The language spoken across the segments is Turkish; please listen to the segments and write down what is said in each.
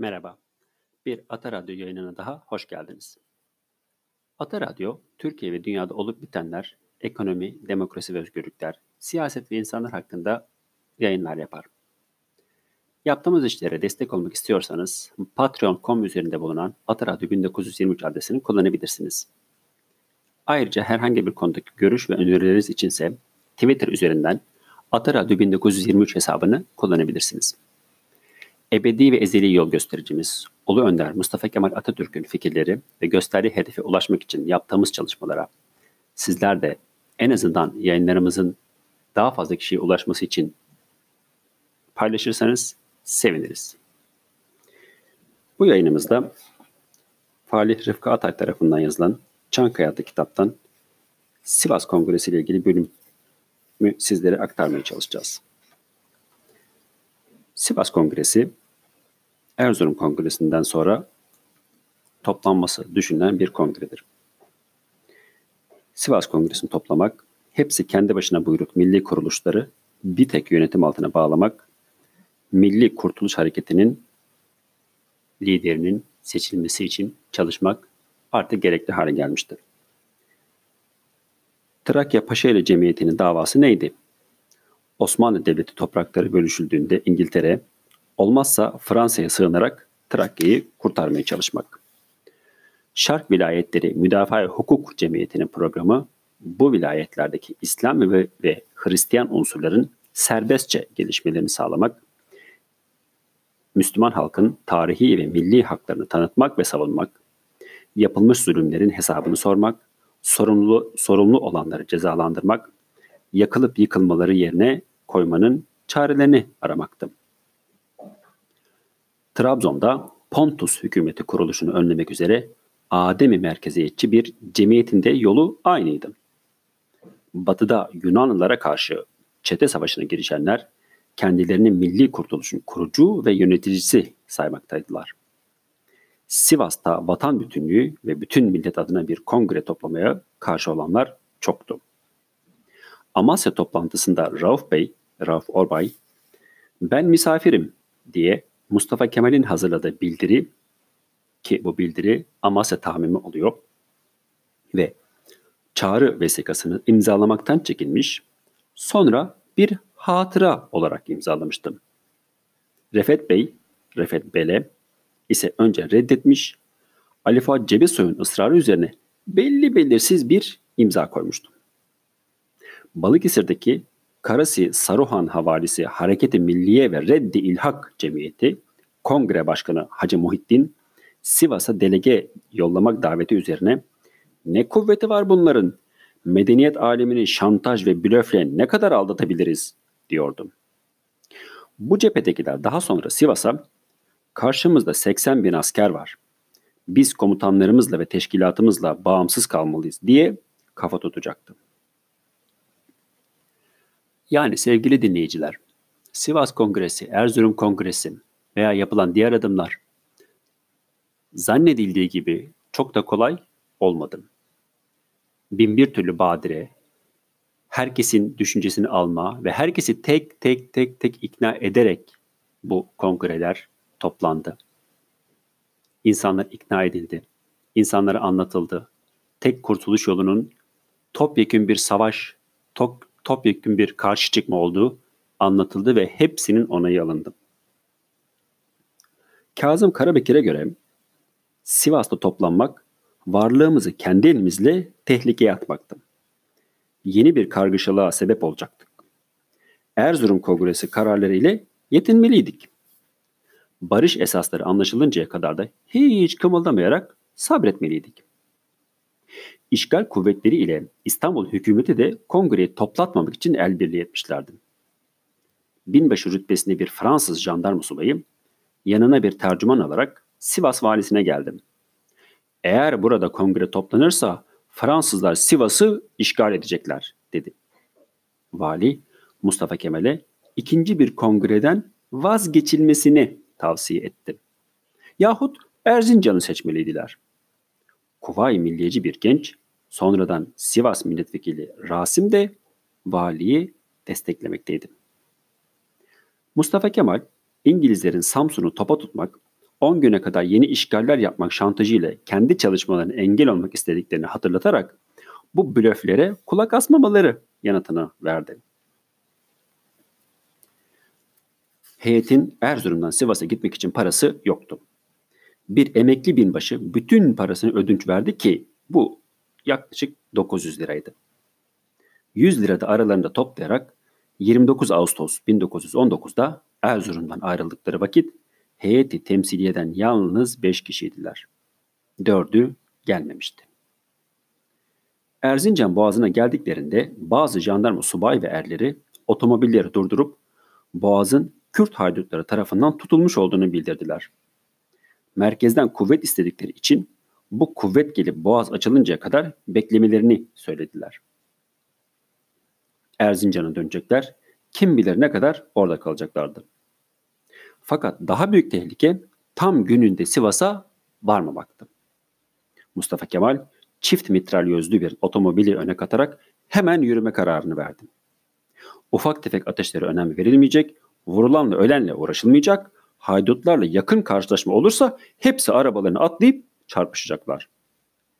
Merhaba, bir Ata Radyo yayınına daha hoş geldiniz. Ata Radyo, Türkiye ve dünyada olup bitenler, ekonomi, demokrasi ve özgürlükler, siyaset ve insanlar hakkında yayınlar yapar. Yaptığımız işlere destek olmak istiyorsanız patreon.com üzerinde bulunan Ata Radyo 1923 adresini kullanabilirsiniz. Ayrıca herhangi bir konudaki görüş ve önerileriniz içinse Twitter üzerinden Ata Radyo 1923 hesabını kullanabilirsiniz. Ebedi ve ezeli yol göstericimiz Ulu Önder Mustafa Kemal Atatürk'ün fikirleri ve gösterdiği hedefe ulaşmak için yaptığımız çalışmalara sizler de en azından yayınlarımızın daha fazla kişiye ulaşması için paylaşırsanız seviniriz. Bu yayınımızda Falih Rıfkı Atay tarafından yazılan Çankaya adlı kitaptan Sivas Kongresi ile ilgili bölümü sizlere aktarmaya çalışacağız. Sivas Kongresi Erzurum Kongresi'nden sonra toplanması düşünülen bir kongredir. Sivas Kongresi'ni toplamak, hepsi kendi başına buyruk milli kuruluşları bir tek yönetim altına bağlamak, Milli Kurtuluş Hareketi'nin liderinin seçilmesi için çalışmak artık gerekli hale gelmiştir. Trakya Paşaeli Cemiyeti'nin davası neydi? Osmanlı Devleti toprakları bölüşüldüğünde İngiltere, olmazsa Fransa'ya sığınarak Trakya'yı kurtarmaya çalışmak. Şark Vilayetleri Müdafaa Hukuk Cemiyeti'nin programı bu vilayetlerdeki İslam ve, ve Hristiyan unsurların serbestçe gelişmelerini sağlamak, Müslüman halkın tarihi ve milli haklarını tanıtmak ve savunmak, yapılmış zulümlerin hesabını sormak, sorumlu, sorumlu olanları cezalandırmak, yakılıp yıkılmaları yerine koymanın çarelerini aramaktı. Trabzon'da Pontus hükümeti kuruluşunu önlemek üzere Ademi merkeziyetçi bir cemiyetinde yolu aynıydı. Batı'da Yunanlılara karşı çete savaşına girişenler kendilerini milli kurtuluşun kurucu ve yöneticisi saymaktaydılar. Sivas'ta vatan bütünlüğü ve bütün millet adına bir kongre toplamaya karşı olanlar çoktu. Amasya toplantısında Rauf Bey, Rauf Orbay, ben misafirim diye Mustafa Kemal'in hazırladığı bildiri ki bu bildiri Amasya tahmimi oluyor ve çağrı vesikasını imzalamaktan çekinmiş, sonra bir hatıra olarak imzalamıştım. Refet Bey, Refet Bele ise önce reddetmiş, Ali Fuat Cebesoy'un ısrarı üzerine belli belirsiz bir imza koymuştu. Balıkesir'deki Karasi Saruhan Havalisi Hareketi Milliye ve Reddi İlhak Cemiyeti Kongre Başkanı Hacı Muhittin Sivas'a delege yollamak daveti üzerine ne kuvveti var bunların? Medeniyet alemini şantaj ve blöfle ne kadar aldatabiliriz diyordum. Bu cephedekiler daha sonra Sivas'a karşımızda 80 bin asker var. Biz komutanlarımızla ve teşkilatımızla bağımsız kalmalıyız diye kafa tutacaktı. Yani sevgili dinleyiciler, Sivas Kongresi, Erzurum Kongresi veya yapılan diğer adımlar zannedildiği gibi çok da kolay olmadı. Bin bir türlü badire, herkesin düşüncesini alma ve herkesi tek tek tek tek ikna ederek bu kongreler toplandı. İnsanlar ikna edildi. İnsanlara anlatıldı. Tek kurtuluş yolunun topyekün bir savaş, top, topyekün bir karşı çıkma olduğu anlatıldı ve hepsinin onayı alındı. Kazım Karabekir'e göre Sivas'ta toplanmak varlığımızı kendi elimizle tehlikeye atmaktı. Yeni bir kargaşalığa sebep olacaktık. Erzurum Kongresi kararları ile yetinmeliydik. Barış esasları anlaşılıncaya kadar da hiç kımıldamayarak sabretmeliydik. İşgal kuvvetleri ile İstanbul hükümeti de kongreyi toplatmamak için el birliği etmişlerdi. Binbaşı rütbesinde bir Fransız jandarma subayı yanına bir tercüman alarak Sivas valisine geldim. Eğer burada kongre toplanırsa Fransızlar Sivas'ı işgal edecekler dedi. Vali Mustafa Kemal'e ikinci bir kongreden vazgeçilmesini tavsiye etti. Yahut Erzincan'ı seçmeliydiler. Kuvayi milliyeci bir genç, sonradan Sivas milletvekili Rasim de valiyi desteklemekteydi. Mustafa Kemal, İngilizlerin Samsun'u topa tutmak, 10 güne kadar yeni işgaller yapmak şantajıyla kendi çalışmalarına engel olmak istediklerini hatırlatarak bu blöflere kulak asmamaları yanıtını verdi. Heyetin Erzurum'dan Sivas'a gitmek için parası yoktu. Bir emekli binbaşı bütün parasını ödünç verdi ki bu yaklaşık 900 liraydı. 100 lira da aralarında toplayarak 29 Ağustos 1919'da Erzurum'dan ayrıldıkları vakit heyeti temsiliyeden yalnız 5 kişiydiler. Dördü gelmemişti. Erzincan Boğazı'na geldiklerinde bazı jandarma subay ve erleri otomobilleri durdurup Boğaz'ın Kürt haydutları tarafından tutulmuş olduğunu bildirdiler. Merkezden kuvvet istedikleri için bu kuvvet gelip Boğaz açılıncaya kadar beklemelerini söylediler. Erzincan'a dönecekler, kim bilir ne kadar orada kalacaklardı. Fakat daha büyük tehlike tam gününde Sivas'a varmamaktı. Mustafa Kemal çift mitralyözlü bir otomobili öne katarak hemen yürüme kararını verdi. Ufak tefek ateşlere önem verilmeyecek, vurulanla ölenle uğraşılmayacak, haydutlarla yakın karşılaşma olursa hepsi arabalarını atlayıp çarpışacaklar.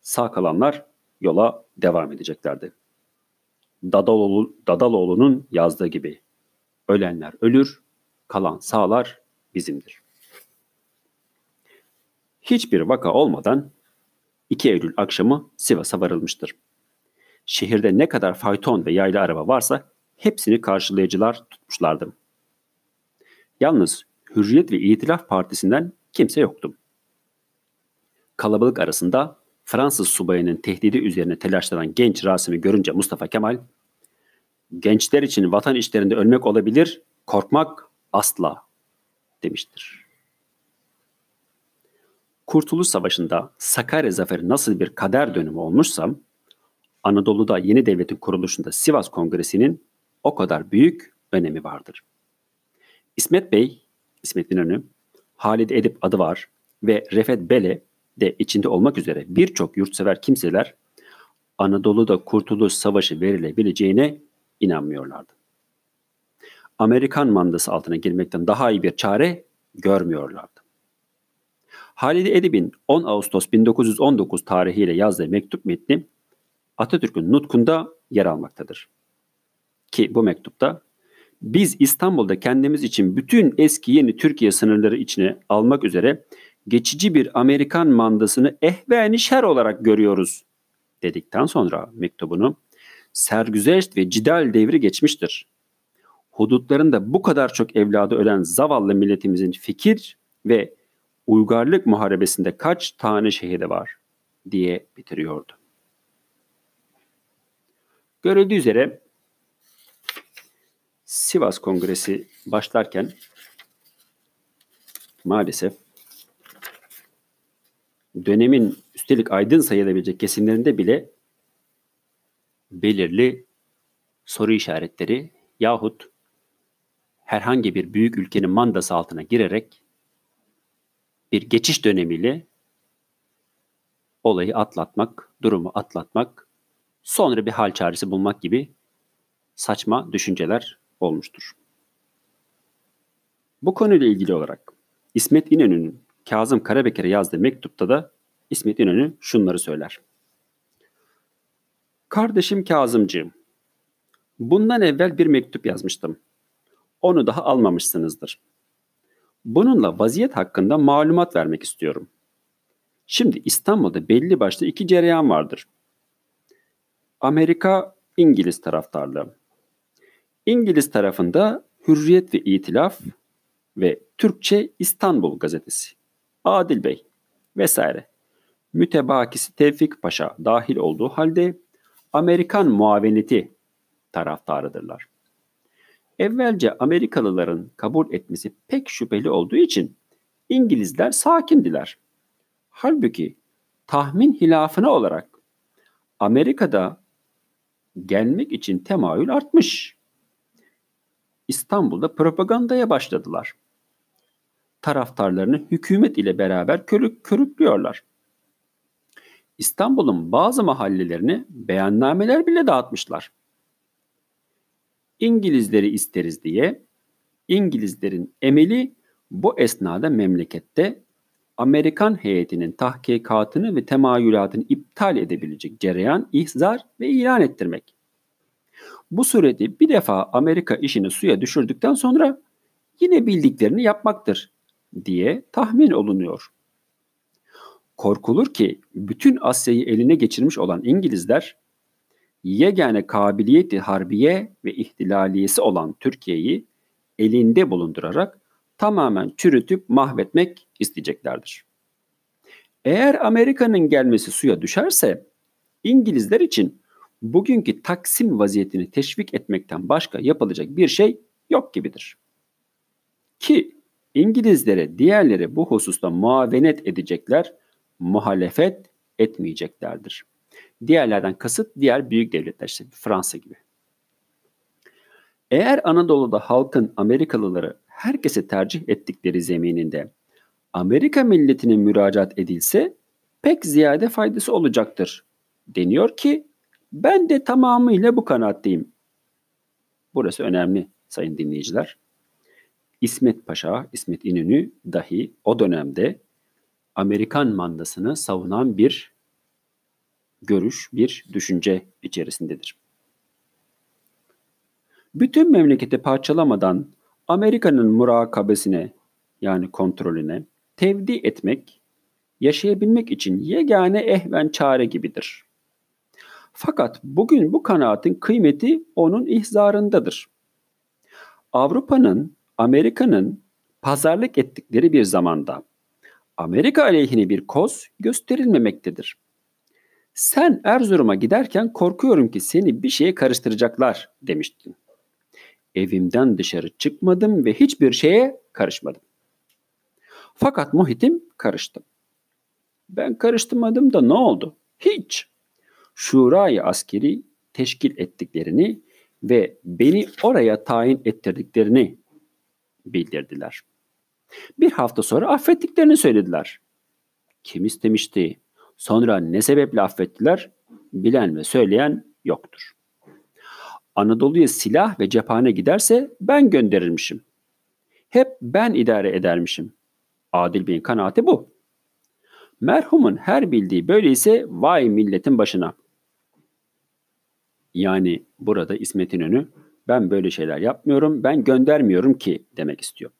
Sağ kalanlar yola devam edeceklerdi. Dadaloğlu, Dadaloğlu'nun yazdığı gibi ölenler ölür, kalan sağlar bizimdir. Hiçbir vaka olmadan 2 Eylül akşamı Sivas'a varılmıştır. Şehirde ne kadar fayton ve yaylı araba varsa hepsini karşılayıcılar tutmuşlardı. Yalnız Hürriyet ve İtilaf Partisi'nden kimse yoktu. Kalabalık arasında Fransız subayının tehdidi üzerine telaşlanan genç Rasim'i görünce Mustafa Kemal, gençler için vatan işlerinde ölmek olabilir, korkmak asla demiştir. Kurtuluş Savaşı'nda Sakarya Zaferi nasıl bir kader dönümü olmuşsa, Anadolu'da yeni devletin kuruluşunda Sivas Kongresi'nin o kadar büyük önemi vardır. İsmet Bey, İsmet İnönü, Halid Edip adı var ve Refet Bele de içinde olmak üzere birçok yurtsever kimseler Anadolu'da Kurtuluş Savaşı verilebileceğine inanmıyorlardı. Amerikan mandası altına girmekten daha iyi bir çare görmüyorlardı. Halide Edip'in 10 Ağustos 1919 tarihiyle yazdığı mektup metni Atatürk'ün nutkunda yer almaktadır. Ki bu mektupta biz İstanbul'da kendimiz için bütün eski yeni Türkiye sınırları içine almak üzere geçici bir Amerikan mandasını ehveni şer olarak görüyoruz dedikten sonra mektubunu sergüzeşt ve cidal devri geçmiştir. Hudutlarında bu kadar çok evladı ölen zavallı milletimizin fikir ve uygarlık muharebesinde kaç tane şehide var diye bitiriyordu. Görüldüğü üzere Sivas Kongresi başlarken maalesef dönemin üstelik aydın sayılabilecek kesimlerinde bile belirli soru işaretleri yahut herhangi bir büyük ülkenin mandası altına girerek bir geçiş dönemiyle olayı atlatmak, durumu atlatmak, sonra bir hal çaresi bulmak gibi saçma düşünceler olmuştur. Bu konuyla ilgili olarak İsmet İnönü'nün Kazım Karabekir'e yazdığı mektupta da İsmet İnönü şunları söyler. Kardeşim Kazımcığım, bundan evvel bir mektup yazmıştım. Onu daha almamışsınızdır. Bununla vaziyet hakkında malumat vermek istiyorum. Şimdi İstanbul'da belli başlı iki cereyan vardır. Amerika İngiliz taraftarlığı. İngiliz tarafında Hürriyet ve İtilaf ve Türkçe İstanbul gazetesi. Adil Bey vesaire. Mütebakisi Tevfik Paşa dahil olduğu halde Amerikan muaveneti taraftarıdırlar. Evvelce Amerikalıların kabul etmesi pek şüpheli olduğu için İngilizler sakindiler. Halbuki tahmin hilafına olarak Amerika'da gelmek için temayül artmış. İstanbul'da propagandaya başladılar. Taraftarlarını hükümet ile beraber körük, körüklüyorlar. İstanbul'un bazı mahallelerini beyannameler bile dağıtmışlar. İngilizleri isteriz diye İngilizlerin emeli bu esnada memlekette Amerikan heyetinin tahkikatını ve temayülatını iptal edebilecek cereyan, ihzar ve ilan ettirmek. Bu sureti bir defa Amerika işini suya düşürdükten sonra yine bildiklerini yapmaktır diye tahmin olunuyor. Korkulur ki bütün Asya'yı eline geçirmiş olan İngilizler yegane kabiliyeti harbiye ve ihtilaliyesi olan Türkiye'yi elinde bulundurarak tamamen çürütüp mahvetmek isteyeceklerdir. Eğer Amerika'nın gelmesi suya düşerse İngilizler için bugünkü Taksim vaziyetini teşvik etmekten başka yapılacak bir şey yok gibidir. Ki İngilizlere diğerleri bu hususta muavenet edecekler, muhalefet etmeyeceklerdir. Diğerlerden kasıt diğer büyük devletler işte Fransa gibi. Eğer Anadolu'da halkın Amerikalıları herkese tercih ettikleri zemininde Amerika milletine müracaat edilse pek ziyade faydası olacaktır. Deniyor ki ben de tamamıyla bu kanaatteyim. Burası önemli sayın dinleyiciler. İsmet Paşa, İsmet İnönü dahi o dönemde Amerikan mandasını savunan bir görüş, bir düşünce içerisindedir. Bütün memleketi parçalamadan Amerika'nın murakabesine yani kontrolüne tevdi etmek, yaşayabilmek için yegane ehven çare gibidir. Fakat bugün bu kanaatin kıymeti onun ihzarındadır. Avrupa'nın, Amerika'nın pazarlık ettikleri bir zamanda Amerika aleyhine bir koz gösterilmemektedir. Sen Erzurum'a giderken korkuyorum ki seni bir şeye karıştıracaklar demiştin. Evimden dışarı çıkmadım ve hiçbir şeye karışmadım. Fakat muhitim karıştı. Ben karıştırmadım da ne oldu? Hiç. Şurayı askeri teşkil ettiklerini ve beni oraya tayin ettirdiklerini bildirdiler. Bir hafta sonra affettiklerini söylediler. Kim istemişti? Sonra ne sebeple affettiler? Bilen ve söyleyen yoktur. Anadolu'ya silah ve cephane giderse ben gönderirmişim. Hep ben idare edermişim. Adil Bey'in kanaati bu. Merhumun her bildiği böyleyse vay milletin başına. Yani burada İsmet İnönü ben böyle şeyler yapmıyorum, ben göndermiyorum ki demek istiyor.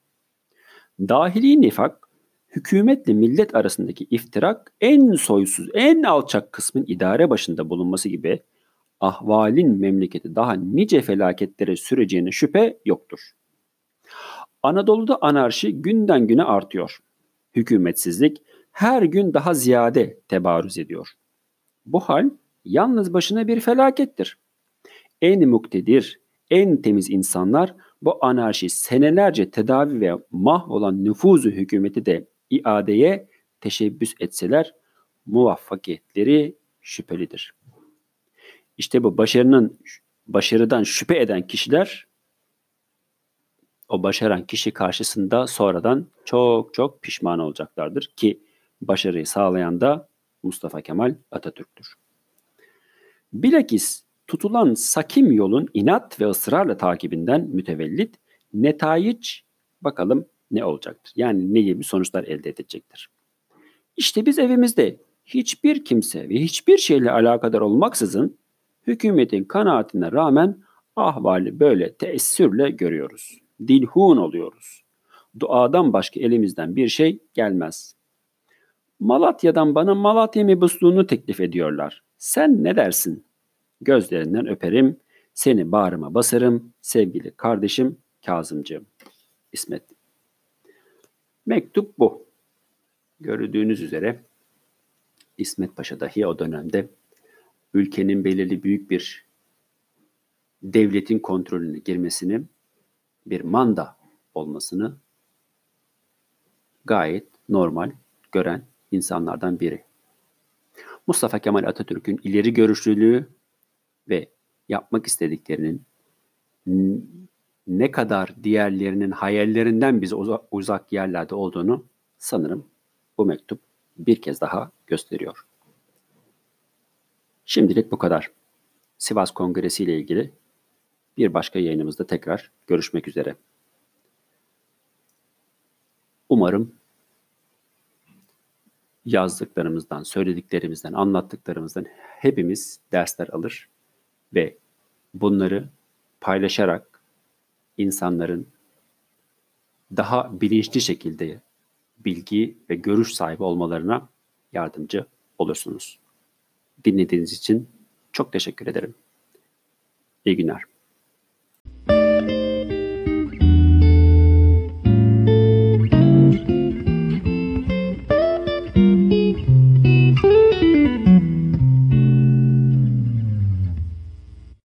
Dahili nifak, hükümetle millet arasındaki iftirak en soysuz, en alçak kısmın idare başında bulunması gibi ahvalin memleketi daha nice felaketlere süreceğine şüphe yoktur. Anadolu'da anarşi günden güne artıyor. Hükümetsizlik her gün daha ziyade tebarüz ediyor. Bu hal yalnız başına bir felakettir. En muktedir, en temiz insanlar bu anarşi senelerce tedavi ve mahvolan nüfuzu hükümeti de iadeye teşebbüs etseler muvaffakiyetleri şüphelidir. İşte bu başarının başarıdan şüphe eden kişiler o başaran kişi karşısında sonradan çok çok pişman olacaklardır ki başarıyı sağlayan da Mustafa Kemal Atatürk'tür. Bilakis tutulan sakim yolun inat ve ısrarla takibinden mütevellit netayiç bakalım ne olacaktır? Yani ne gibi sonuçlar elde edecektir? İşte biz evimizde hiçbir kimse ve hiçbir şeyle alakadar olmaksızın hükümetin kanaatine rağmen ahvali böyle teessürle görüyoruz. Dilhun oluyoruz. Duadan başka elimizden bir şey gelmez. Malatya'dan bana Malatya mebusluğunu teklif ediyorlar. Sen ne dersin? Gözlerinden öperim, seni bağrıma basarım sevgili kardeşim Kazımcığım. İsmet. Mektup bu. Gördüğünüz üzere İsmet Paşa dahi o dönemde ülkenin belirli büyük bir devletin kontrolüne girmesini, bir manda olmasını gayet normal gören insanlardan biri. Mustafa Kemal Atatürk'ün ileri görüşlülüğü ve yapmak istediklerinin ne kadar diğerlerinin hayallerinden bize uzak yerlerde olduğunu sanırım bu mektup bir kez daha gösteriyor. Şimdilik bu kadar. Sivas Kongresi ile ilgili bir başka yayınımızda tekrar görüşmek üzere. Umarım yazdıklarımızdan, söylediklerimizden, anlattıklarımızdan hepimiz dersler alır ve bunları paylaşarak insanların daha bilinçli şekilde bilgi ve görüş sahibi olmalarına yardımcı olursunuz. Dinlediğiniz için çok teşekkür ederim. İyi günler.